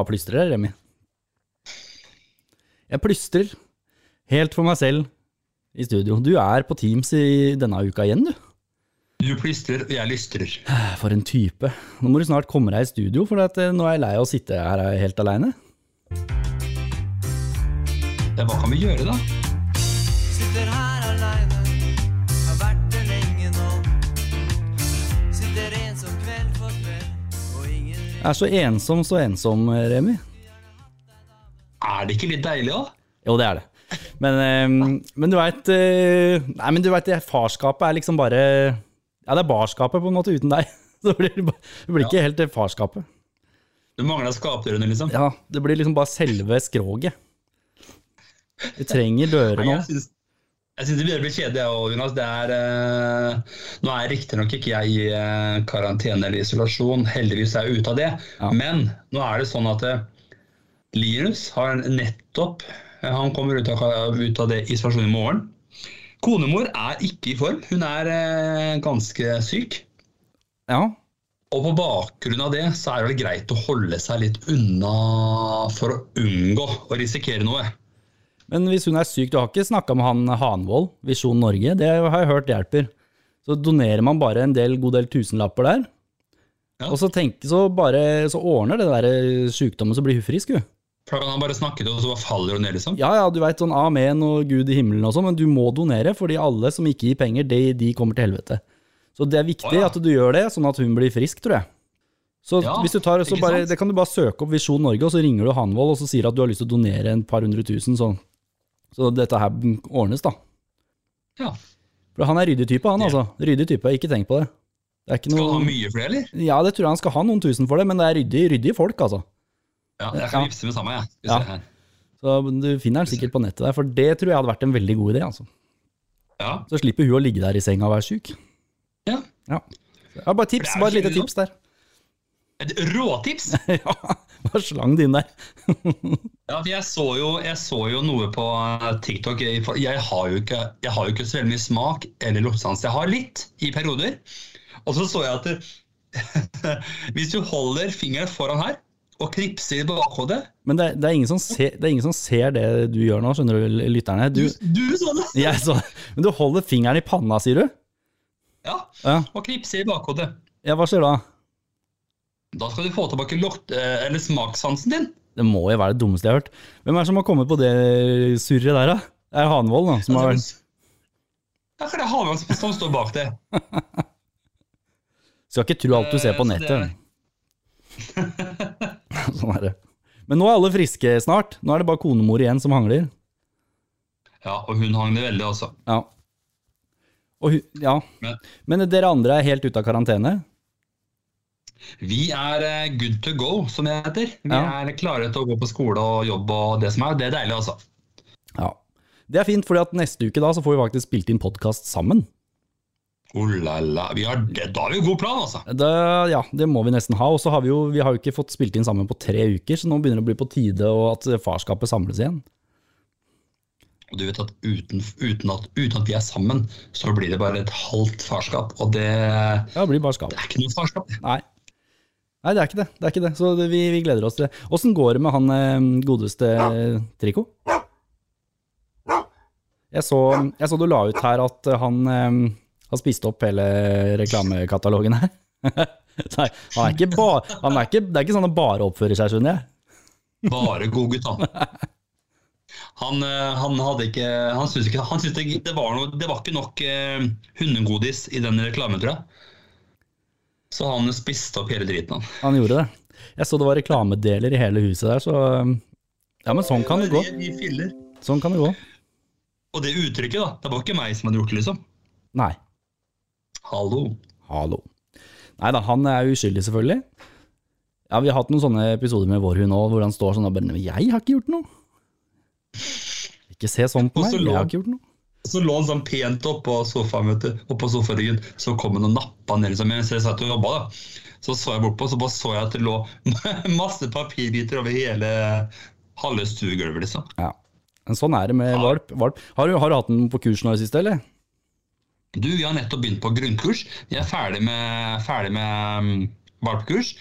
bare plystrer, Remi. Jeg plystrer helt for meg selv i studio. Du er på Teams i denne uka igjen, du. Du plystrer, og jeg lystrer. For en type. Nå må du snart komme deg i studio, for at, eh, nå er jeg lei av å sitte her helt aleine. Ja, hva kan vi gjøre, da? Er så ensom, så ensom, Remi. Er det ikke litt deilig òg? Jo, det er det. Men, eh, men du veit Nei, men du veit, farskapet er liksom bare Ja, det er barskapet, på en måte, uten deg. Så det blir, det blir ikke helt det farskapet. Du mangla skapdørene, liksom? Ja, det blir liksom bare selve skroget. Vi trenger dører nå. jeg syns jeg synes det begynner å bli kjedelig, jeg òg, Jonas. Det er, eh, nå er riktignok ikke jeg i eh, karantene eller isolasjon, heldigvis er jeg ute av det. Ja. Men nå er det sånn at eh, Linus har nettopp eh, Han kommer ut av, ut av det isolasjon i morgen. Konemor er ikke i form. Hun er eh, ganske syk. Ja, Og på bakgrunn av det så er det greit å holde seg litt unna for å unngå å risikere noe. Men hvis hun er syk, du har ikke snakka med han Hanvold, Visjon Norge, det har jeg hørt hjelper. Så donerer man bare en del, god del tusenlapper der, Ja. og så, tenk, så, bare, så ordner det der sykdommen, så blir hun frisk, hun. For han bare snakke til oss, og så bare faller hun ned, liksom. Ja ja, du veit sånn amen og Gud i himmelen og sånn, men du må donere, fordi alle som ikke gir penger, de, de kommer til helvete. Så det er viktig oh, ja. at du gjør det, sånn at hun blir frisk, tror jeg. Så Ja, hvis du tar, så bare, det kan du bare søke opp Visjon Norge, og så ringer du Hanvold og så sier at du har lyst til å donere en par hundre tusen, så, så dette her ordnes, da. Ja. For han er ryddig type, han Ja. altså. Ryddig type, ikke tenk på det. Det ikke Skal han ha mye for det, eller? Ja, det tror jeg han skal ha noen tusen for det, men det er ryddig, ryddig folk, altså. Ja, jeg kan vippse med samme, jeg. Ja. Så du finner den sikkert på nettet der, for det tror jeg hadde vært en veldig god idé, altså. Ja. Så slipper hun å ligge der i senga og være syk. ja. Ja. bare tips, bare et lite tips der. Et råtips! ja, bare slang det inn der. Ja, jeg så, jo, jeg så jo noe på eh, TikTok. Jeg, har jo ikke, har jo ikke så veldig mye smak eller luktesans. Jeg har litt i perioder. Og så så jeg at det, hvis du holder fingeren foran her og knipser i bakhodet Men det, det, er ingen som ser, det er ingen som ser det du gjør nå, skjønner du, lytterne. Du, Du så det! jeg så, men du holder fingeren i panna, sier du? Ja, Ja. og knipser i bakhodet. ja hva skjer da? Da skal du få tilbake lukt, eh, eller smakssansen din. Det må jo være det dummeste jeg har hørt. Hvem er det som har kommet på det surret der, da? Det er Hanvold, da. Som har, Ja, det er Havan som, står bak det. skal ikke tro alt du ser på Eh, nettet. sånn er det. Men nå er alle friske snart. Nå er det bare konemor igjen som hangler. Ja, og hun hangler veldig, altså. Ja. Og, hu- ja. Men- Men dere andre er helt ute av karantene? Vi er eh, good to go, som det heter. Vi Ja. er klare til å gå på skole og jobb og det som er. Det er deilig, altså. Ja. Det er fint, fordi at neste uke da så får vi faktisk spilt inn podkast sammen. Oh la la. Vi har, det, da har vi god plan, altså. Det, ja, det må vi nesten ha. Og så har vi jo vi har jo ikke fått spilt inn sammen på tre uker, så nå begynner det å bli på tide og at farskapet samles igjen. Og du vet at uten, uten at uten at vi er sammen, så blir det bare et halvt farskap. Og det, Ja, det blir bare skap. det er ikke noe farskap. Nei. Nei, det er ikke det. det, er ikke det. Så det, vi, vi gleder oss til det. Åssen går det med han eh, godeste eh, Trico? Jeg så, jeg så du la ut her at han eh, har spist opp hele reklamekatalogen her. Nei, han er ikke ba, han er ikke, det er ikke sånn han bare oppfører seg, skjønner jeg. Bare god gutt, han. Han, eh, han hadde ikke Han syntes ikke han syntes det, det, var noe, det var ikke nok eh, hundegodis i den reklamen, tror jeg. Så han spiste opp hele driten, han. Han gjorde det. Jeg så det var reklamedeler i hele huset der, så eh, Ja, men sånn kan det gå. Sånn kan det gå. Og det uttrykket, da. Det var ikke meg som hadde gjort det, liksom. Nei. Hallo. Hallo. Nei da, han er uskyldig, selvfølgelig. Ja, Vi har hatt noen sånne episoder med vår hund òg, hvor han står sånn og bare «Men 'Jeg har ikke gjort noe'. Ikke se sånn på meg, jeg har ikke gjort noe. Så lå han sånn pent oppå sofaen, vet du. Oppå sofaryggen. Så kom han og nappa ned liksom, mens jeg satt og jobba. da. Så så jeg bortpå, så bare så jeg at det lå masse papirbiter over hele halve stuegulvet, liksom. Ja. Men sånn er det med Ja. valp. valp. Har, du, har du hatt den på kurs nå i siste, eller? Du, vi har nettopp begynt på grunnkurs. Vi er ferdig med, ferdig med um, valpkurs.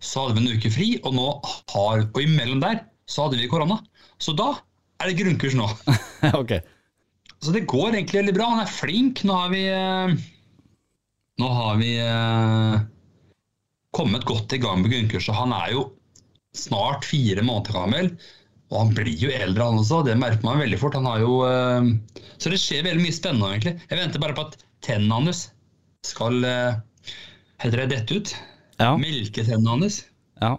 så hadde vi en uke fri, og nå har Og imellom der så hadde vi korona. Så da er det grunnkurs nå. ok. Så det går egentlig veldig bra. Han er flink. Nå har vi eh, Nå har vi eh, kommet godt i gang med grunnkurset. Han er jo snart fire måneder gammel. Og han blir jo eldre, han også. Det merker man veldig fort. Han har jo eh, Så det skjer veldig mye spennende, egentlig. Jeg venter bare på at tennene hans skal Heter det dette ut? Ja. Melketennene hans. Ja.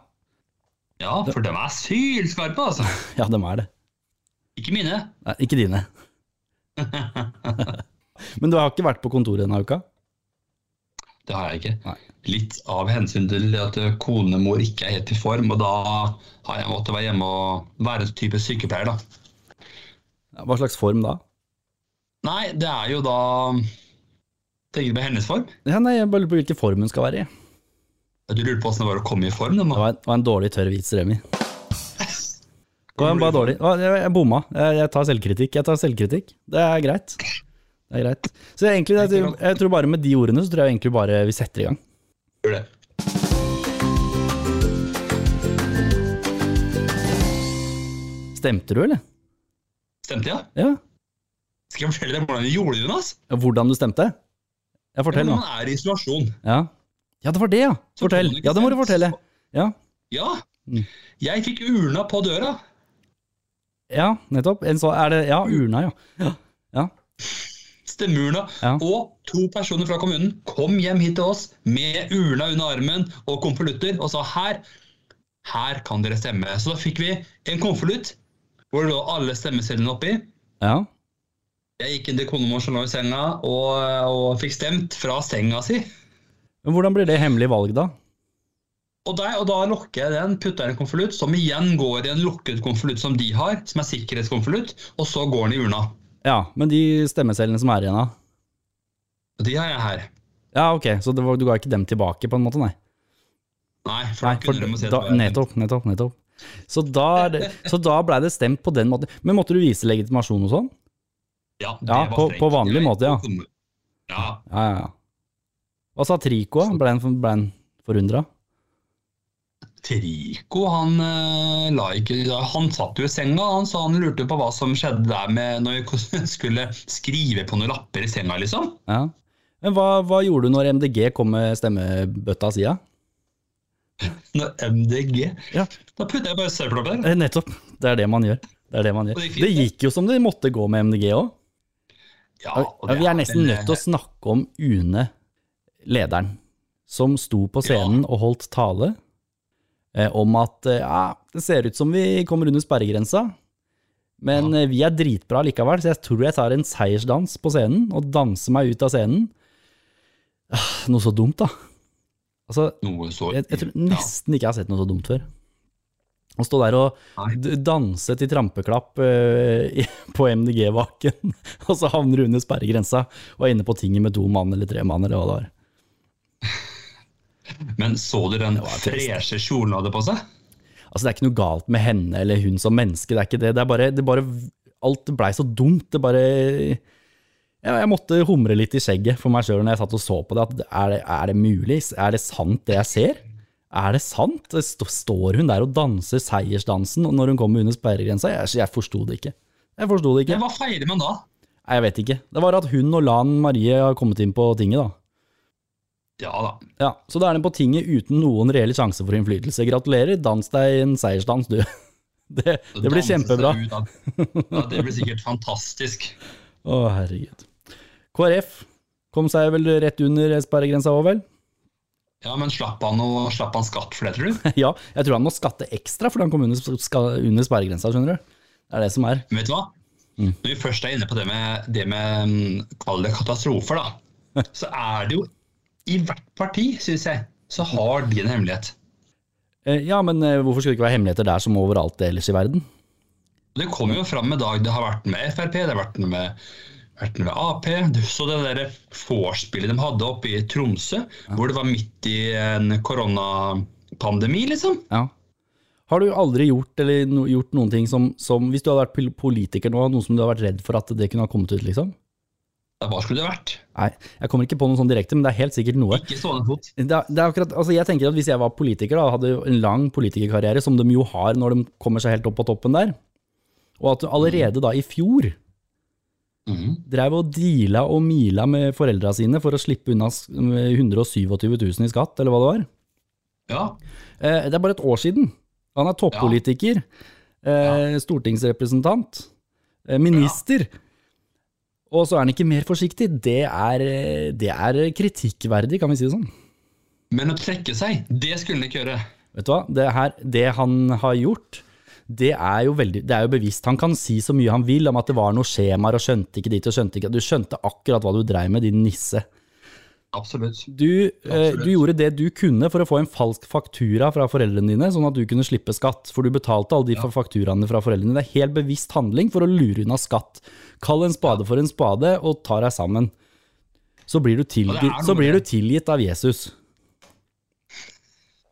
Ja, for de er sylskarpe, altså. ja, de er det. Ikke mine. Nei, ikke dine. Men du har ikke vært på kontoret denne uka? Det har jeg ikke. Nei. Litt av hensyn til at konemor ikke er helt i form, og da har jeg måttet være hjemme og være en type sykepleier, da. Hva slags form da? Nei, det er jo da Tenker du på hennes form? Ja, nei, Jeg bare lurer på hvilken form hun skal være i. Du lurer på åssen det var å komme i form? Det var en, det var en dårlig tørr vits, Remi. Det var bare dårlig. Jeg, bomma. Jeg, tar selvkritikk. Jeg tar selvkritikk. Det er greit. Det er greit. Så egentlig, jeg, jeg tror bare med de ordene så tror jeg egentlig bare vi setter i gang. Gjør det. Stemte du, eller? Stemte ja. Ja. Skal jeg fortelle deg hvordan jeg gjorde det, Jonas? Hvordan du stemte? Jeg fortell nå. Ja, man er i isolasjon. Ja. ja, det var det, ja. Fortell. Ja, det må du fortelle. Ja, Ja. Mm. Jeg fikk urna på døra. Ja nettopp. En så, er det, ja, urna, ja. ja. Ja. Stemmeurna. Ja. Og to personer fra kommunen kom hjem hit til oss med urna under armen og konvolutter og sa her, her kan dere stemme. Så da fikk vi en konvolutt hvor det lå alle stemmesedlene oppi. ja. Jeg gikk inn til konemor som lå i senga og, og fikk stemt fra senga si. Men hvordan blir det hemmelig valg, da? Og, der, og da lukker jeg den, putter i en konvolutt, som igjen går i en lukket konvolutt som de har, som er sikkerhetskonvolutt, og så går den i urna. Ja, men de stemmecellene som er igjen, da? De har jeg her. Ja, ok, så det var, du ga ikke dem tilbake, på en måte, nei? Nei, for Nei, da se da, var- nettopp, nettopp, nettopp. Så da, så da blei det stemt på den måten. Men måtte du vise legitimasjon og sånn? Ja, det Ja, var på- strengt. på vanlig måte, ja. Ja, Ja, ja, ja. Hva sa Trico? da? Ble ble han forundra? Trico, han eh, la ikke Han satt jo i senga, han sa han lurte på hva som skjedde der med når vi skulle skrive på noen lapper i senga, liksom. Ja. Men hva, hva gjorde du når MDG kom med stemmebøtta si? Når MDG Ja. Da putter jeg bare søppel der. Eh, nettopp. Det er det man gjør. Det, det, man gjør. Det det gikk jo som det måtte gå med MDG òg. Ja, Vi er nesten nødt til å snakke om Une, lederen, som sto på scenen og holdt tale om at eh, ja, det ser ut som vi kommer under sperregrensa, men ja. vi er dritbra likevel, så jeg tror jeg tar en seiersdans på scenen og danser meg ut av scenen. Ah, Noe så dumt, da. Altså, så jeg, jeg tror ja. nesten ikke jeg har sett noe så dumt før. Å stå der og danse til trampeklapp uh, på MDG-vaken, og så havner du under sperregrensa og er inne på tinget med to mann eller tre mann, eller hva det var. Men så du den freshe kjolen hun hadde på seg? Altså, det er ikke noe galt med henne eller hun som menneske, det er ikke det. Det er bare, det bare Alt blei så dumt. Det bare ja, Jeg måtte humre litt i skjegget for meg sjøl når jeg satt og så på det. At er det, er det mulig? Er det sant, det jeg ser? Er det sant? Står hun der og danser seiersdansen når hun kommer under sperregrensa? Jeg, jeg forsto det ikke. Jeg forsto det ikke. Hva feirer man da? Nei, jeg vet ikke. Det var at hun og Lan Marie har kommet inn på tinget, da. Ja da. Ja, Så da er den på tinget uten noen reell sjanse for innflytelse. Gratulerer, dans deg en seiersdans, du. Det, det blir kjempebra. Ja, det blir sikkert fantastisk. Å, herregud. KrF kom seg vel rett under sperregrensa òg, vel? Ja, men slapp han, og, slapp han skatt for det, tror du? Ja, jeg tror han må skatte ekstra for han kom under, under sperregrensa, skjønner du. Det er det som er. Men vet du hva? Mm. Når vi først er inne på det med, det med mm, katastrofer, da, så er det jo i hvert parti, syns jeg, så har de en hemmelighet. Eh, Ja, men eh, hvorfor skulle det ikke være hemmeligheter der som overalt ellers i verden? Det kommer jo fram i dag. Det har vært med Frp, det har vært med, vært med Ap. Du så det der vorspielet de hadde oppe i Tromsø, hvor det var midt i en koronapandemi, liksom. Ja. Har du aldri gjort, gjort noen ting som, som Hvis du hadde vært politiker nå, noe som du hadde vært redd for at det kunne ha kommet ut, liksom? Hva skulle det vært? Nei, jeg kommer ikke på noe sånn direkte, men det er helt sikkert noe. Ikke stående fot. Det er, det er akkurat, altså jeg tenker at Hvis jeg var politiker, og hadde en lang politikerkarriere, som de jo har når de kommer seg helt opp på toppen der, og at du allerede da i fjor mm. drev og deala og mila med foreldra sine for å slippe unna 127 000 i skatt, eller hva det var. Ja. Eh, Det er bare et år siden. Han er toppolitiker, eh, stortingsrepresentant, eh, minister. Og så er han ikke mer forsiktig. Det er, det er kritikkverdig, kan vi si det sånn. Men å trekke seg, det skulle han ikke gjøre. Vet du hva, det, her, det han har gjort, det er, jo veldig, det er jo bevisst. Han kan si så mye han vil om at det var noen skjemaer og skjønte ikke dit og skjønte ikke Du skjønte akkurat hva du dreiv med, din nisse. Absolutt. Du, eh, Absolutt. du gjorde det du kunne for å få en falsk faktura fra foreldrene dine, sånn at du kunne slippe skatt. For du betalte alle de fakturaene fra foreldrene dine. Det er helt bevisst handling for å lure unna skatt. Kall en spade for en spade, og ta deg sammen. Så blir du, noe så blir du tilgitt av Jesus.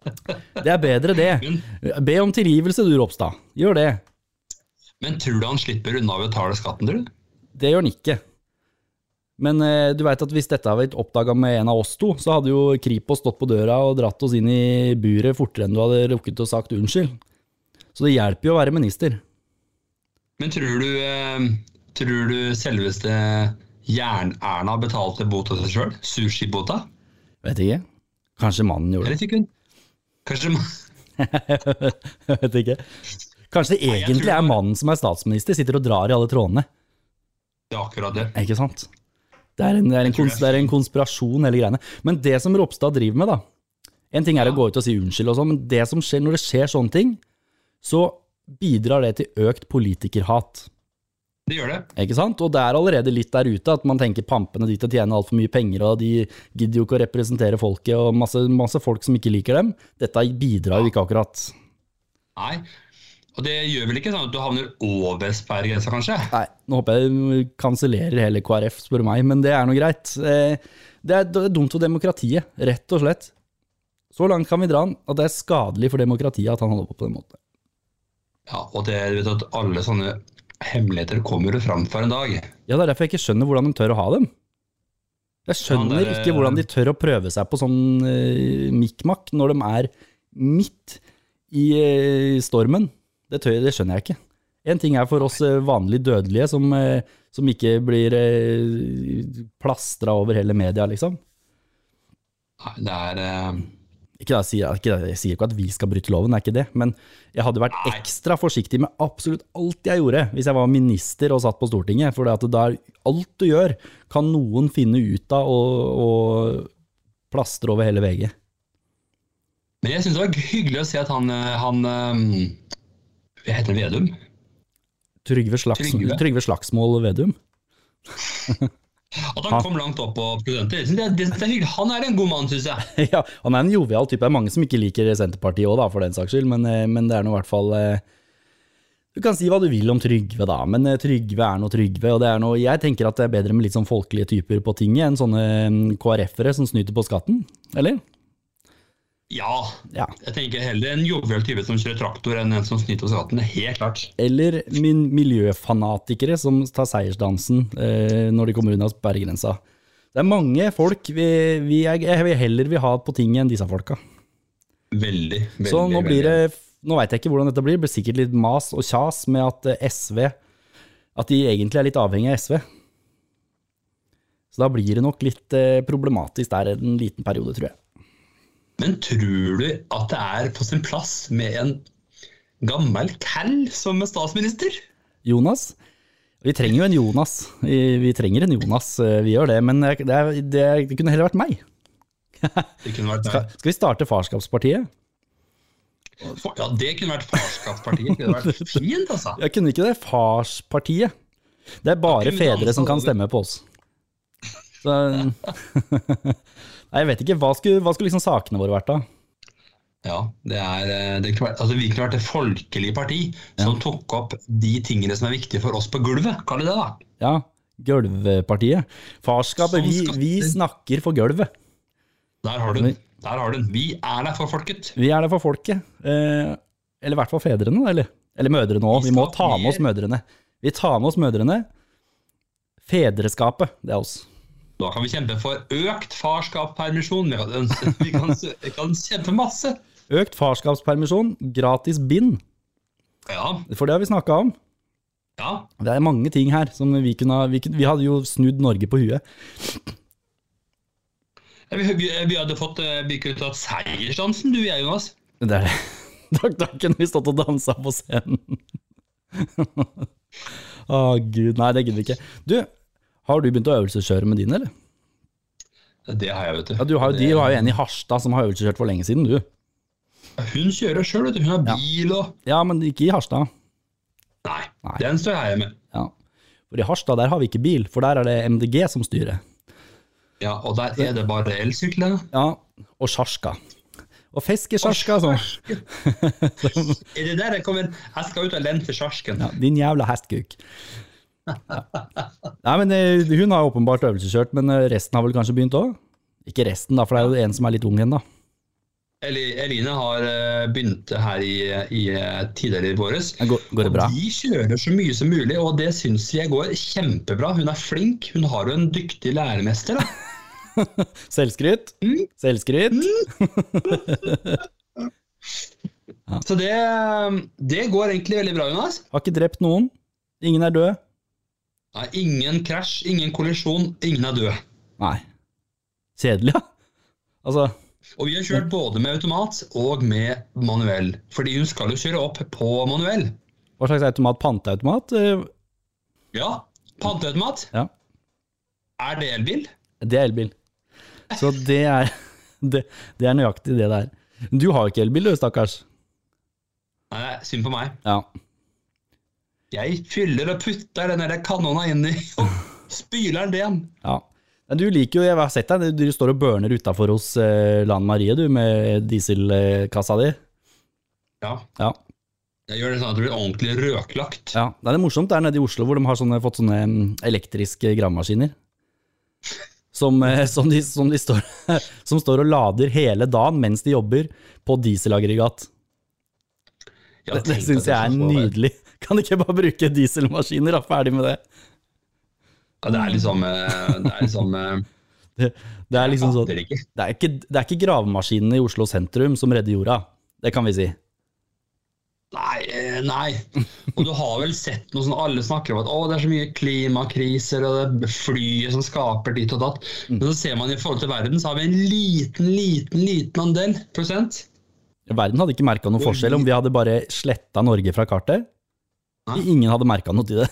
Det er bedre, det. Be om tilgivelse, du, Ropstad. Gjør det. Men tror du han slipper unna å betale skatten, tror du? Det gjør han ikke. Men eh, du veit at hvis dette hadde blitt oppdaga med en av oss to, så hadde jo Kripos stått på døra og dratt oss inn i buret fortere enn du hadde rukket å sagt unnskyld. Så det hjelper jo å være minister. Men tror du, eh, tror du selveste Jern-Erna betalte bota seg sjøl? Sushibota? Vet ikke. Kanskje mannen gjorde det. fikk hun? Kanskje Jeg vet ikke. Kanskje det egentlig er mannen som er statsminister, sitter og drar i alle trådene. Det er akkurat det. Ikke sant? Det er en, det er en, kons, det er en konspirasjon, hele greiene. Men det som Ropstad driver med, da En ting er å gå ut og si unnskyld og sånn, men det som skjer når det skjer sånne ting, så bidrar det til økt politikerhat. Det gjør det. Ikke sant? Og det er allerede litt der ute at man tenker pampene dit tjener altfor mye penger, og de gidder jo ikke å representere folket, og masse, masse folk som ikke liker dem. Dette bidrar jo ikke akkurat. Nei. Og det gjør vel ikke sånn at du havner over sperregrensa, kanskje? Nei, nå håper jeg de kansellerer hele KrF, spør du meg, men det er nå greit. Eh, Det er, er dumt for demokratiet, rett og slett. Så langt kan vi dra den, at det er skadelig for demokratiet at han holder på på den måten. Ja, og det vet du at alle sånne hemmeligheter kommer jo fram for en dag. Ja, det er derfor jeg ikke skjønner hvordan de tør å ha dem. Jeg skjønner Ja, er- ikke hvordan de tør å prøve seg på sånn uh, mikmak når de er midt i uh, stormen. Det, tør, det skjønner jeg ikke. En ting er for oss eh, vanlige dødelige som, uh, som ikke blir uh, plastra over hele media, liksom. Nei, det er Ikke jeg, sier, ikke, jeg sier ikke at vi skal bryte loven, det er ikke det, men jeg hadde vært ekstra forsiktig med absolutt alt jeg gjorde hvis jeg var minister og satt på Stortinget, for det er alt du gjør, kan noen finne ut av og, og plastre over hele VG. Men jeg syns det var hyggelig å se at han, eh, han eh, Hva heter han? Vedum? Trygve, Slags, Trygve. Trygve Slagsmål Vedum. At han kom langt opp på studenter. Det, det, det er. Han er en god mann, syns jeg. ja, han er en jovial type. Det er mange som ikke liker Senterpartiet òg, for den saks skyld, men, eh, men det er nå i hvert fall eh, Du kan si hva du vil om Trygve, da, men eh, Trygve er nå Trygve. og det er noe, Jeg tenker at det er bedre med litt sånn folkelige typer på tinget enn sånne mm, KrF-ere som snyter på skatten, eller? Ja. Ja. Jeg tenker heller en jovial type som kjører traktor, enn en som snyter seg gaten. Helt klart. Eller min miljøfanatikere som tar seiersdansen eh, når de kommer unna sperregrensa. Det er mange folk vi, vi er, jeg vil heller vil ha på tinget enn disse folka. Veldig. veldig Så nå blir det Nå veit jeg ikke hvordan dette blir. Det blir sikkert litt mas og kjas med at eh, SV At de egentlig er litt avhengig av SV. Så da blir det nok litt eh, problematisk der en liten periode, tror jeg. Men tror du at det er på sin plass med en gammel cal som er statsminister? Jonas? Vi trenger jo en Jonas. Vi, vi trenger en Jonas, eh, vi gjør det. Men det, det, det, kunne heller vært meg. Det kunne vært Skal, skal vi starte Farskapspartiet? Ja, det kunne vært Farskapspartiet. Det kunne vært fint, altså. Jeg kunne ikke det. Farspartiet. Det er bare fedre som kan stemme på oss. Så Nei, jeg vet ikke. Hva skulle, hva skulle liksom sakene våre vært, da? Ja, det er, eh, det kunne vært, altså Vi kunne vært et folkelig parti som tok opp de tingene som er viktige for oss på gulvet. Kall det det, da. Ja, Gulvpartiet. Farskapet. Vi, vi snakker for gulvet. Der har du den. Der har du den. Vi er der for folket. Vi er det for folket. Eh, eller i hvert fall fedrene, eller? Eller mødrene òg. Vi Vi må ta med oss mødrene. Vi tar med oss mødrene. Fedreskapet, det er oss. Da kan vi kjempe for økt farskapspermisjon. Vi kan, vi kan, kjempe masse. Økt farskapspermisjon, gratis bind, Ja, for det har vi snakka om. ja. Det er mange ting her som vi kunne ha Vi, vi hadde jo snudd Norge på huet. Vi, vi, vi hadde fått eh, ut kunne seiersdansen, du og jeg, Jonas. Det er det. Da, takk. kunne vi stått og dansa på scenen. Å, gud. Nei, det gidder vi ikke. Du, har du begynt å øvelseskjøre med din, eller? Det har jeg, vet du. Ja, du har, jo- de har jo en i Harstad som har øvelseskjørt for lenge siden, du. Hun kjører sjøl, vet du. Hun har bil og Ja, men ikke i Harstad. Nei, Nei. den står jeg med. Ja. For i Harstad der har vi ikke bil, for der er det MDG som styrer. Ja, og der er det bare elsykler. Ja, og sjarska. Og fiskesjarska, altså. Er det der jeg kommer Jeg skal ut og lente sjarsken. Ja, din jævla hestkuk. Nei, men eh, Hun har åpenbart øvelseskjørt, men eh, resten har vel kanskje begynt òg? Ikke resten, da, for det er jo en som er litt ung igjen, da. Eline har eh, begynt her i, i tidligere i våres. Går, går det bra? Og de kjører så mye som mulig, og det syns jeg går kjempebra. Hun er flink. Hun har jo en dyktig læremester. da. Selvskryt? Selvskryt? Så det, det går egentlig veldig bra, Jonas. Har ikke drept noen. Ingen er død. Nei, ingen krasj, ingen kollisjon, ingen er død. Nei. Kjedelig, ja. Altså, Og vi har kjørt både med automat og med manuell. Fordi hun skal jo kjøre opp på manuell. hva slags automat? Panteautomat? Eh, Ja, panteautomat. Ja, Er det elbil? det er elbil. Så det er, det, det er nøyaktig det det er. Du har jo ikke elbil, du, stakkars. Nei, synd på meg. Ja. Jeg fyller og putter den der kanona inn i og spyler den ren. ja. Men Du liker jo, jeg har sett deg, du står og burner utafor hos eh, Lan Marie, du, med dieselkassa di. Ja, Ja. jeg gjør det sånn at det blir ordentlig røklagt. ja. Det er morsomt der nede i Oslo, hvor de har sånne, fått sånne mm, elektriske gravemaskiner. Som, eh, som, de, som, de står, som står og lader hele dagen mens de jobber på dieselaggregat. Det, det syns jeg er nydelig. Kan de ikke bare bruke dieselmaskiner, da? Ferdig med det. Ja, det er liksom eh, Det er liksom eh, Det, det er liksom sånn det er, ikke, det er ikke gravemaskinene i Oslo sentrum som redder jorda. Det kan vi si. Nei, eh, nei. Og du har vel sett noe sånn alle snakker om at å, det er så mye klimakriser og det er flyet som skaper ditt og datt. Mm. Men så ser man i forhold til verden, så har vi en liten, liten, liten andel prosent. Verden hadde ikke merka noen forskjell om vi hadde bare sletta Norge fra kartet. Ingen hadde merka noe til det.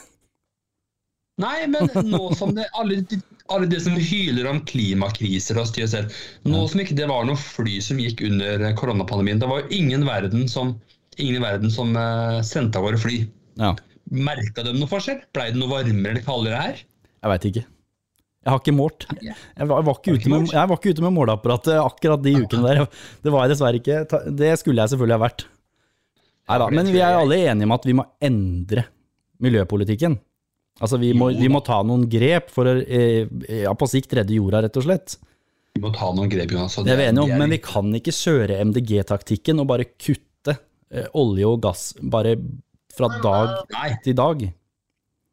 Nei, men nå som det alle, de- alle de som hyler om klimakriser og styr selv, nå som ikke det var noe fly som gikk under koronapandemien, det var jo ingen, verden som, ingen i verden som uh, sendte av våre fly. Ja, Merka de noe forskjell? Blei det noe varmere eller kaldere her? jeg veit ikke. Jeg har ikke målt. Jeg var, var, ikke, ute med, jeg var ikke ute med måleapparatet akkurat de ukene der. Det var jeg dessverre ikke. Det skulle jeg selvfølgelig ha vært. Neida, da, men vi er alle enige om at vi må endre miljøpolitikken. Altså vi må, vi må ta noen grep for å eh, ja, på sikt redde jorda, rett og slett. Vi må ta noen grep, Jonas. Det er vi enige om, men vi kan ikke kjøre MDG-taktikken og bare kutte eh, olje og gass bare fra dag Nei, til dag.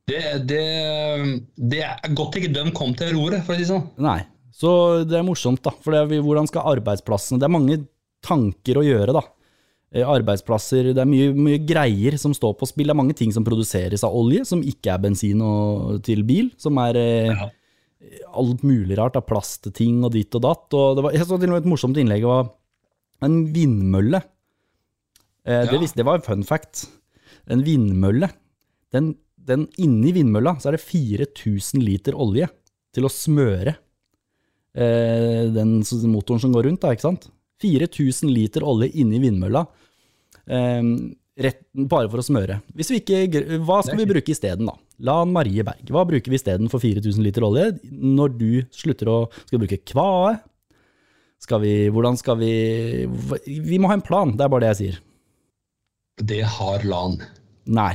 det, det, det er godt ikke de kom til roret, for å si det sånn. Nei. Så det er morsomt, da. For det er, hvordan skal arbeidsplassene Det er mange tanker å gjøre, da. Eh, Arbeidsplasser, det er mye, mye greier som står på spill. Det er mange ting som produseres av olje, som ikke er bensin og, til bil. Som er eh, Ja. alt mulig rart av plastting og ditt og datt. Og det var, jeg så til og med et morsomt innlegg av en vindmølle. Eh, det, Ja. visste, det var en fun fact. En vindmølle, den, den inni vindmølla så er det 4000 liter olje til å smøre eh, den motoren som går rundt, da, ikke sant? 4000 liter olje inni vindmølla, rett, bare for å smøre. Hvis vi ikke, hva skal vi bruke isteden, da? Lan Marie Berg, hva bruker vi isteden for 4000 liter olje? Når du slutter å Skal bruke kvae? Skal vi Hvordan skal vi Vi må ha en plan, det er bare det jeg sier. Det har LAN. Nei.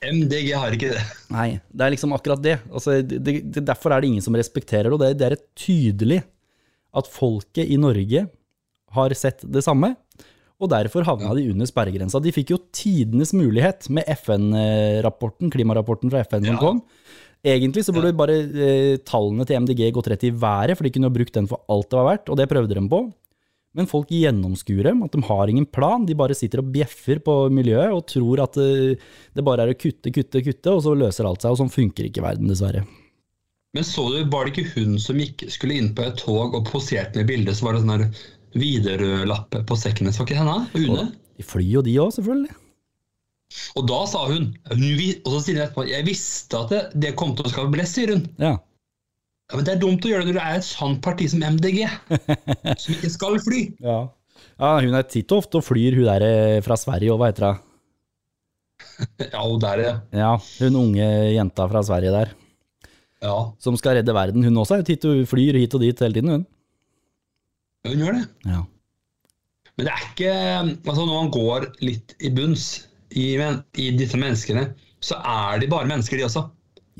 MDG har ikke det. Nei, det er liksom akkurat det. Altså, det, det. Derfor er det ingen som respekterer det. Det, det er tydelig at folket i Norge har sett det samme. Og derfor havna de under sperregrensa. De fikk jo tidenes mulighet med FN-rapporten, klimarapporten fra FN som Ja. kom. Egentlig så burde bare eh, tallene til MDG gått rett i været, for de kunne jo brukt den for alt det var verdt, og det prøvde de på. Men folk gjennomskuer dem, at de har ingen plan. De bare sitter og bjeffer på miljøet og tror at eh, det bare er å kutte, kutte, kutte, og så løser alt seg. Og sånn funker ikke verden, dessverre. Men så du, var det ikke hun som gikk, skulle inn på et tog og poserte med bildet, så var det sånn her Widerøe-lappe på sekken hennes, var ikke henne? Une? De flyr jo de òg, selvfølgelig. Og da sa hun, og så sier hun etterpå jeg visste at det, det kom til å skape blest, sier hun. Ja. Ja, men det er dumt å gjøre det når det er et sånt parti som MDG, som ikke skal fly. Ja. ja, hun er titt og ofte og flyr, hun der eh, fra Sverige, og hva heter hun? Ja, hun der, ja. Ja, hun unge jenta fra Sverige der, ja. som skal redde verden. Hun også er jo titt og flyr hit og dit hele tiden, hun. Hun gjør det. Ja. Men det er ikke Altså, når man går litt i bunns i, i disse menneskene, så er de bare mennesker, de også.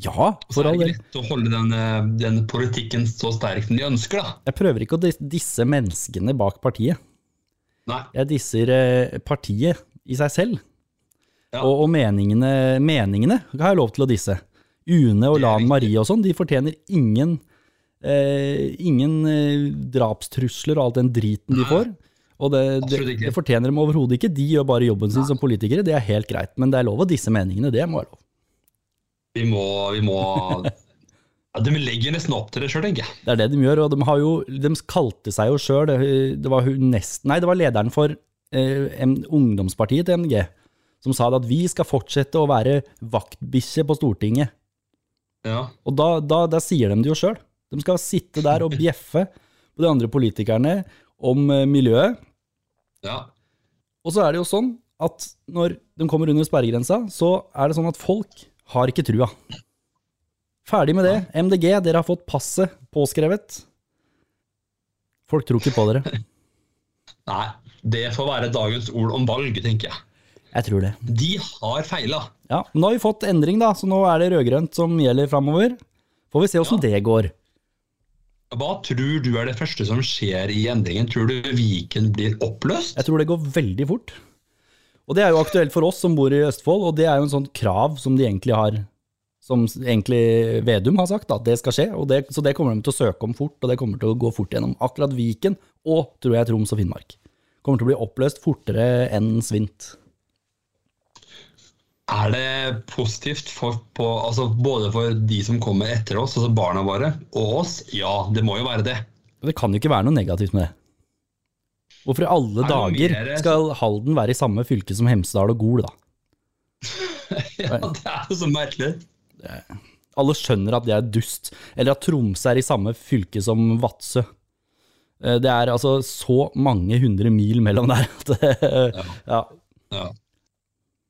Ja, Så for er all det del. ikke lett å holde den, eh, den politikken så sterk som de ønsker, da. Jeg prøver ikke å disse menneskene bak partiet. Nei. Jeg disser eh, partiet i seg selv. Ja. Og, og meningene, meningene har jeg lov til å disse. Une og er Lan. Marie og sånn, de fortjener ingen, eh, ingen eh, drapstrusler og alt den driten de får. Og det, det, det fortjener dem overhodet ikke. De gjør bare jobben sin som politikere, det er helt greit. Men det er lov å disse meningene, det må være lov. Vi må, vi må ja, De legger nesten opp til det sjøl, tenker jeg. Det er det de gjør, og de, har jo, de kalte seg jo sjøl det, det var nesten Nei, det var lederen for eh, ungdomspartiet til MDG som sa at vi skal fortsette å være vaktbikkje på Stortinget. Ja. Og da, da, da sier de det jo sjøl. De skal sitte der og bjeffe på de andre politikerne om eh, miljøet. ja. Og så er det jo sånn at når de kommer under sperregrensa, så er det sånn at folk har ikke trua. Ferdig med det. MDG, dere har fått passet påskrevet. Folk tror ikke på dere. Nei, det får være dagens ord om valg, tenker jeg. Jeg tror det. De har feila. Ja, Nå har vi fått endring, da, så nå er det rød-grønt som gjelder framover. Får vi se åssen det går. Hva tror du er det første som skjer i endringen? Tror du Viken blir oppløst? Jeg tror det går veldig fort. Og det er jo aktuelt for oss som bor i Østfold, og det er jo en sånn krav som de egentlig har Som egentlig Vedum har sagt, at det skal skje. Det, så det kommer de til å søke om fort, og det kommer til å gå fort gjennom akkurat Viken og, tror jeg, Troms og Finnmark. Kommer til å bli oppløst fortere enn svint. Er det positivt for, på, altså både for de som kommer etter oss, altså barna våre, og oss? Ja, det må jo være det. Det kan jo ikke være noe negativt med det. Hvorfor i alle Er dager mer- skal Halden være i samme fylke som Hemsedal og Gol, da? Ja, det er jo så merkelig. Alle skjønner at det er dust. Eller at Tromsø er i samme fylke som Vadsø. Eh, Det er altså så mange hundre mil mellom der. At, ja. Ja.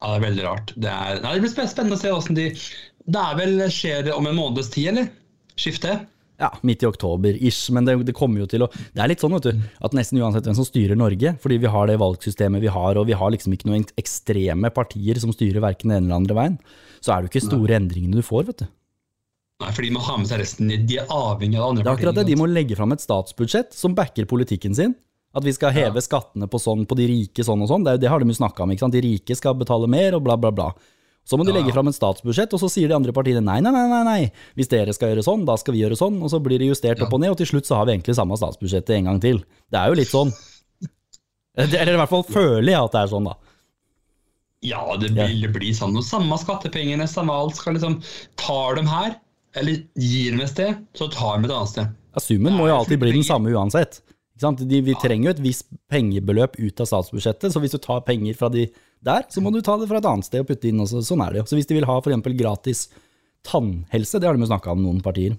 Ja, det er veldig rart. Det, er, nei, det blir spennende å se åssen de Det er vel skjer om en måneds tid, eller? Skifte? ja, midt i oktober, ish. Men det, det kommer jo til å Det er litt sånn, vet du, at nesten uansett hvem som styrer Norge, fordi vi har det valgsystemet vi har, og vi har liksom ikke noen ekstreme partier som styrer verken den ene eller andre veien, så er det jo ikke store endringene du får, vet du. Nei, for de må ha med seg resten. De er avhengig av andre partier. Det er akkurat det. De må legge fram et statsbudsjett som backer politikken sin. At vi skal heve skattene på sånn, på de rike sånn og sånn. Det, det har de jo snakka om. ikke sant? De rike skal betale mer, og bla, bla, bla. Så må de legge ja. fram et statsbudsjett, og så sier de andre partiene nei, nei, nei, nei, nei. Hvis dere skal gjøre sånn, da skal vi gjøre sånn. Og så blir det justert opp og ned, og til slutt så har vi egentlig samme statsbudsjettet en gang til. Det er jo litt sånn. Eller i hvert fall føler jeg at det er sånn, da. Ja, det vil bli sånn. Og samme skattepengene, samme alt. skal liksom Tar dem her, eller gir dem et sted, så tar de et annet sted. Ja, summen må jo alltid bli den samme uansett. De, vi trenger jo et visst pengebeløp ut av statsbudsjettet, så hvis du tar penger fra de der, så må du ta det fra et annet sted og putte inn. Også. Sånn er det jo. Så hvis de vil ha f.eks. gratis tannhelse, det har de jo snakka om noen partier,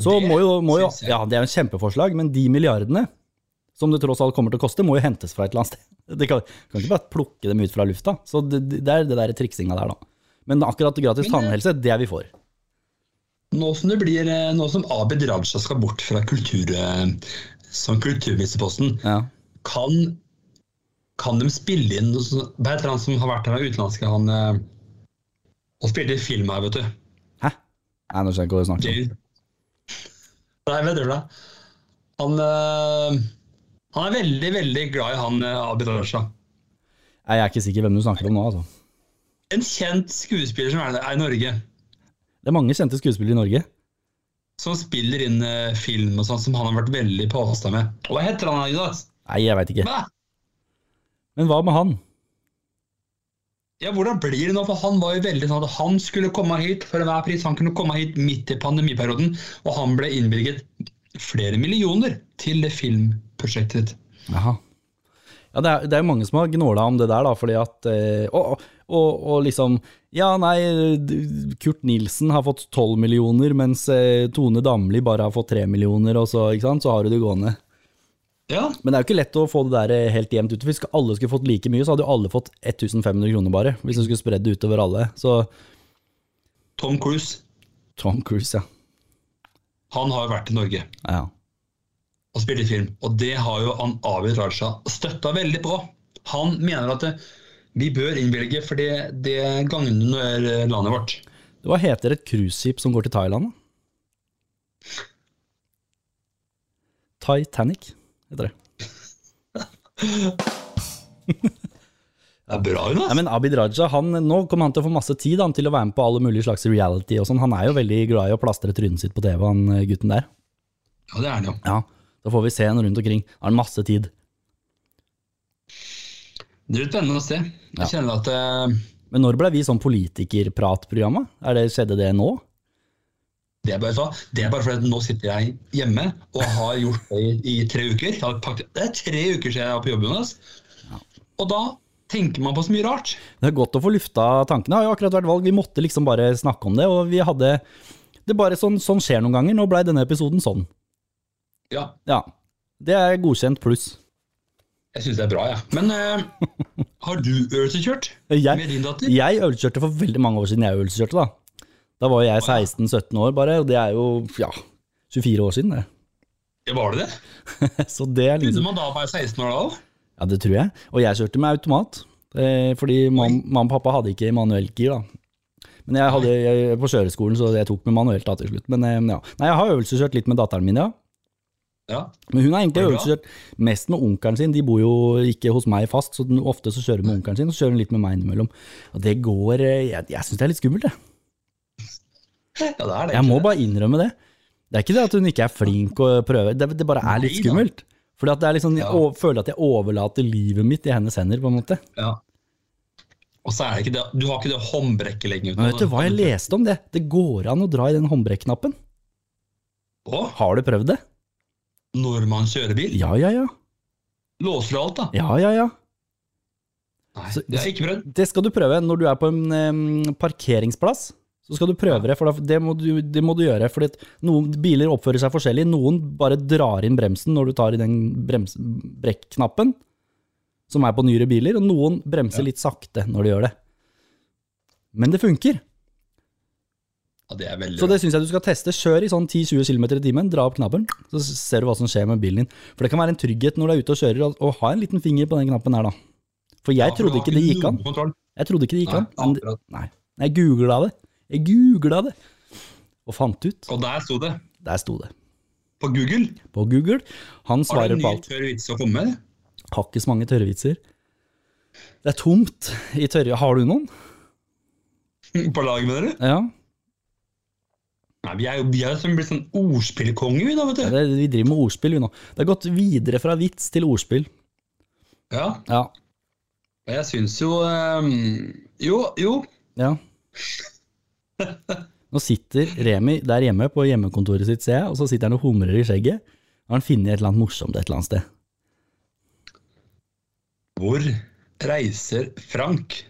så må jo, må jo Ja, det er jo en kjempeforslag, men de milliardene som det tross alt kommer til å koste, må jo hentes fra et eller annet sted. Du kan, kan ikke bare plukke dem ut fra lufta. Så det, det er det der triksinga der, da. Men akkurat gratis tannhelse, det er vi for. Nå som blir, eh, nå som Abid Raja skal bort fra kultur, eh, som kulturministerposten, Ja. kan, kan de spille inn noe sånt- Det er han som har vært her utenlandske han eh, og spilte film her, vet du? Hæ? Nei, nå skjønner jeg ikke hva du snakker om. Nei, vet du det? Han eh, Han er veldig, veldig glad i han eh, Abid Raja. Jeg er ikke sikker hvem du snakker om nå, altså. En kjent skuespiller som er, er i Norge. Det er mange kjente skuespillere i Norge. Som spiller inn eh, film og sånn, som han har vært veldig på med. Og hva heter han, Adidas? Nei, jeg veit ikke. Hva? Men hva med han? Ja, hvordan blir det nå? For han var jo veldig sånn at han skulle komme hit for enhver pris. Han kunne komme hit midt i pandemiperioden, og han ble innvilget flere millioner til det filmprosjektet. Jaha. Ja, det er, det er mange som har gnåla om det der, da, fordi at eh, og, og, og liksom Ja, nei, Kurt Nilsen har fått 12 millioner, mens eh, Tone Damli bare har fått 3 millioner, og så, ikke sant, så har du det gående. Ja, Men det er jo ikke lett å få det der eh, helt jevnt ut. Hvis alle skulle fått like mye, så hadde jo alle fått 1500 kroner bare. Hvis du skulle spredd det utover alle. Så Tom Cruise. Tom Cruise, ja. Han har vært i Norge ja. og spilt film, og det har jo han Abid Raja støtta veldig på. Han mener at det, vi bør innvilge, for det, det gagner landet vårt. Hva heter et cruiseskip som går til Thailand? Titanic heter det. Det er bra, hun, altså. Ja, men Abid Raja, han, nå kommer han til å få masse tid han, til å være med på alle mulige slags reality og sånn. Han er jo veldig glad i å plastre trynet sitt på TV, han eh, gutten der. Ja, det er han jo. Ja, da får vi se han rundt omkring. Han har masse tid. Det blir spennende å se. Jeg kjenner at uh, Men når ble vi sånn politikerpratprogrammet? Er det, skjedde det nå? det, er bare, så- det er bare fordi nå sitter jeg hjemme og har gjort det i, i tre uker. Det er tre uker siden jeg var på jobb, Jonas. Og da tenker man på så mye rart. Det er godt å få lufta tankene. Det har jo akkurat vært valg, vi måtte liksom bare snakke om det, og vi hadde det er bare sånn, sånn skjer noen ganger. Nå blei denne episoden sånn. Ja, Ja. Det er godkjent pluss. Jeg syns det er bra, jeg. Ja. Men uh, har du øvelseskjørt med din datter? jeg øvelseskjørte for veldig mange år siden jeg øvelseskjørte, da. Da var jeg 16-17 år bare, og det er jo ja, 24 år siden, det. Ja, var det det? Så det er Kunne liksom man da være 16 år da? Ja, det tror jeg. Og jeg kjørte med automat. Eh, fordi mam- mamma og pappa hadde ikke manuelt gir, da. Men jeg hadde jeg, på kjøreskolen, så jeg tok med manuelt da til slutt. Men eh, ja. Nei, jeg har øvelseskjørt litt med datteren min, ja. Ja. Men hun har egentlig øvelseskjørt mest med onkelen sin. De bor jo ikke hos meg fast, så ofte så kjører hun med onkelen sin, og så kjører hun litt med meg innimellom. Og det går eh, Jeg, jeg syns det er litt skummelt, jeg. ja, det er det. Jeg må bare innrømme det. Det er ikke det at hun ikke er flink og prøver, det, det bare er litt skummelt. Fordi at det er liksom, jeg Ja. føler at jeg overlater livet mitt i hennes hender, på en måte. Ja. Og så er det ikke det Du har ikke det håndbrekket lenger. Men vet du hva jeg leste om det? Det går an å dra i den håndbrekknappen. Har du prøvd det? Når man kjører bil? Ja, ja, ja. Låser du alt, da? Ja, ja, ja. Nei, Så- det har jeg ikke prøvd. Det skal du prøve når du er på en um, parkeringsplass. Så skal du prøve det, for det må du, det må du gjøre. For noen biler oppfører seg forskjellig. Noen bare drar inn bremsen når du tar i den brems, brekknappen, som er på nyere biler, og noen bremser litt sakte når de gjør det. Men det funker. Ja, det er veldig Så det syns jeg du skal teste. Kjør i sånn 10-20 km i timen, dra opp knappen, så ser du hva som skjer med bilen din. For det kan være en trygghet når du er ute og kjører, å- ha en liten finger på den knappen her, da. For jeg Ja, for trodde ikke det gikk an. Jeg trodde ikke det gikk Nei, an. Men nei. Jeg googla det. Jeg googla det. Og fant ut. Og der sto det. Der sto det. På Google. På Google. Han Har du svarer på alt. tørr vits å komme med? Har ikke så mange tørre vitser. Det er tomt i tørre Har du noen? På lag med dere? Ja. Nei, vi er jo vi er jo som blitt sånn ordspillkonge, vi da, vet Det, du. vi driver med ordspill, vi nå. Det har gått videre fra vits til ordspill. Ja. Ja. Og jeg syns jo um, Jo, jo. ja. Nå sitter Remi der hjemme på hjemmekontoret sitt, ser jeg, og så sitter han og humrer i skjegget. Har han funnet et eller annet morsomt et eller annet sted? Hvor reiser Frank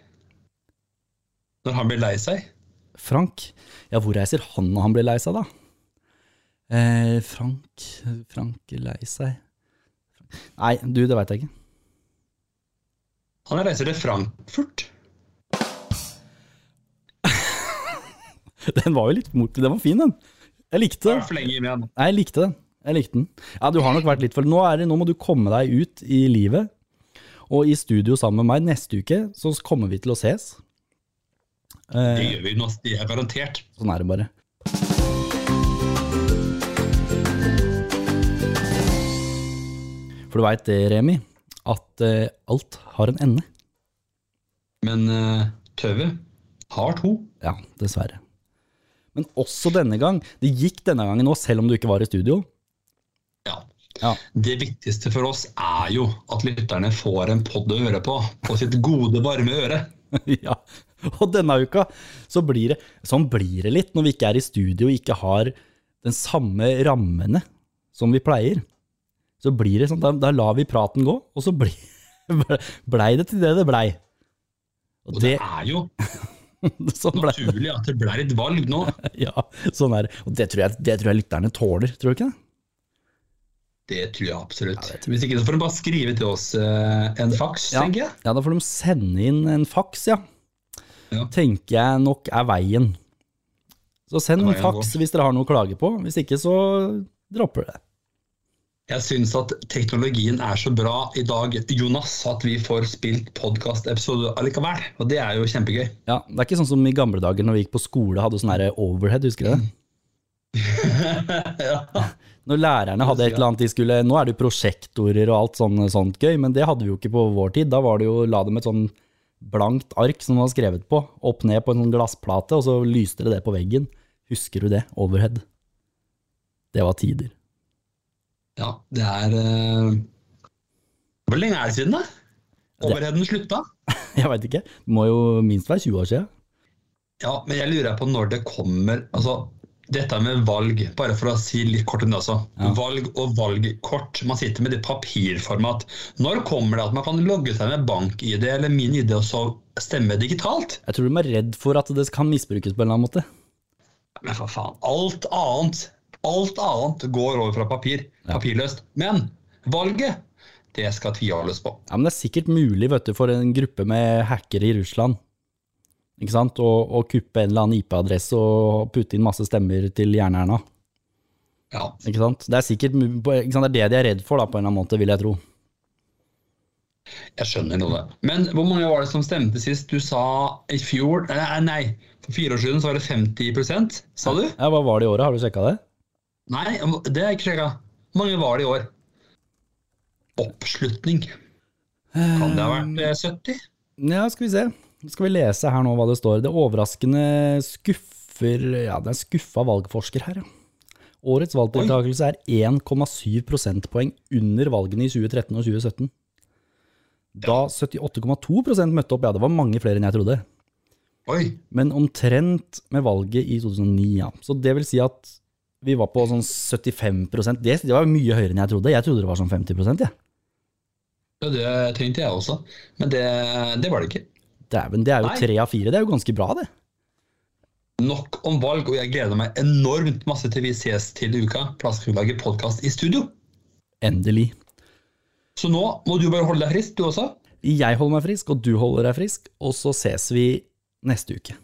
når han blir lei seg? Frank? Ja, hvor reiser han når han blir lei seg, da? Eh, Frank Frank lei seg Nei, du, det veit jeg ikke. Han reiser til Frankfurt. Den var jo litt mortig. Den var fin, den. Jeg likte den. Nei, Jeg likte den. Jeg likte den. Ja, du har nok vært litt for Nå, det, nå må du komme deg ut i livet. Og i studio sammen med meg neste uke, så kommer vi til å ses. Det Eh, gjør vi nå, det er garantert. sånn er det bare. For du veit det, Remi, at eh, alt har en ende. Men uh, tøvet har to. Ja, dessverre. Men også denne gang. Det gikk denne gangen òg, selv om du ikke var i studio. Ja. Ja. Det viktigste for oss er jo at lytterne får en podd å høre på, på sitt gode, varme øre. ja. Og denne uka så blir det Sånn blir det litt når vi ikke er i studio og ikke har den samme rammene som vi pleier. Så blir det sånn, da, da lar vi praten gå, og så blei blei det til det det blei. Og Og det det, er jo sånn ble det. naturlig at det blei et valg nå. Ja, sånn er det. Og det tror, jeg, det tror jeg lytterne tåler, tror du ikke det? Det tror jeg absolutt. Hvis ikke så får de bare skrive til oss eh, en faks, Ja. tenker jeg. Ja, da får de sende inn en faks, ja. Ja. Tenker jeg nok er veien. Så send en faks hvis dere har noe å klage på. Hvis ikke, så dropper det. Jeg syns at teknologien er så bra i dag, Jonas, at vi får spilt podkastepisode allikevel. Og det er jo kjempegøy. Ja, Det er ikke sånn som i gamle dager når vi gikk på skole hadde sånn overhead, husker du det? ja. Når lærerne hadde et eller annet de skulle Nå er det jo prosjektorer og alt sånt, sånt gøy, men det hadde vi jo ikke på vår tid. Da var det jo la dem et sånn blankt ark som det var skrevet på, opp ned på en sånn glassplate, og så lyste det det på veggen. Husker du det? Overhead. Det var tider. ja, det er uh... Hvor lenge er det siden, da? Overheaden slutta? Jeg veit ikke. Det må jo minst være 20 år siden. Ja, men jeg lurer på når det kommer Altså, dette med valg, bare for å si litt kort om det også. Ja. Valg og valgkort. Man sitter med det papirformat. Når kommer det at man kan logge seg med bank-ID eller min ID og så stemme digitalt? Jeg tror de er redd for at det kan misbrukes på en eller annen måte. Men for faen, alt annet Alt annet går over fra papir. Ja. Papirløst. Men valget, det skal tviholdes på. Ja, men det er sikkert mulig vet du, for en gruppe med hackere i Russland ikke sant? Og, og kuppe en eller annen IP-adresse og putte inn masse stemmer til Jern-Erna. Ja. Ikke sant? Det er sikkert? Det er det de er redd for, da, på en eller annen måte, vil jeg tro. Jeg skjønner noe. Men hvor mange var det som stemte sist? Du sa i fjor Nei, for fire år siden så var det 50 sa du? Ja, Hva var det i året, har du sjekka det? Nei, det har jeg ikke sjekka. Hvor mange var det i år? Oppslutning. Kan det ha vært eh, 70? Ja, skal vi se. Skal vi lese her nå hva det står. Det overraskende skuffer Ja, det er skuffa valgforsker her, ja. Årets valgdeltakelse er 1,7 prosentpoeng under valgene i 2013 og 2017. Da 78,2% møtte opp, ja, det var mange flere enn jeg trodde. Oi. Men omtrent med valget i 2009, ja. Så det vil si at vi var på sånn 75 det, det var mye høyere enn jeg trodde. Jeg trodde det var sånn 50 jeg. Ja. Ja, det tenkte jeg også. Men det, det var det ikke. Dæven, det er jo tre av fire. Det er jo ganske bra, det. Nok om valg, og jeg gleder meg enormt masse til vi ses til uka. Plassgrunnlaget podkast i studio. Endelig. Så nå må du bare holde deg frisk, du også. Jeg holder meg frisk, og du holder deg frisk, og så ses vi neste uke.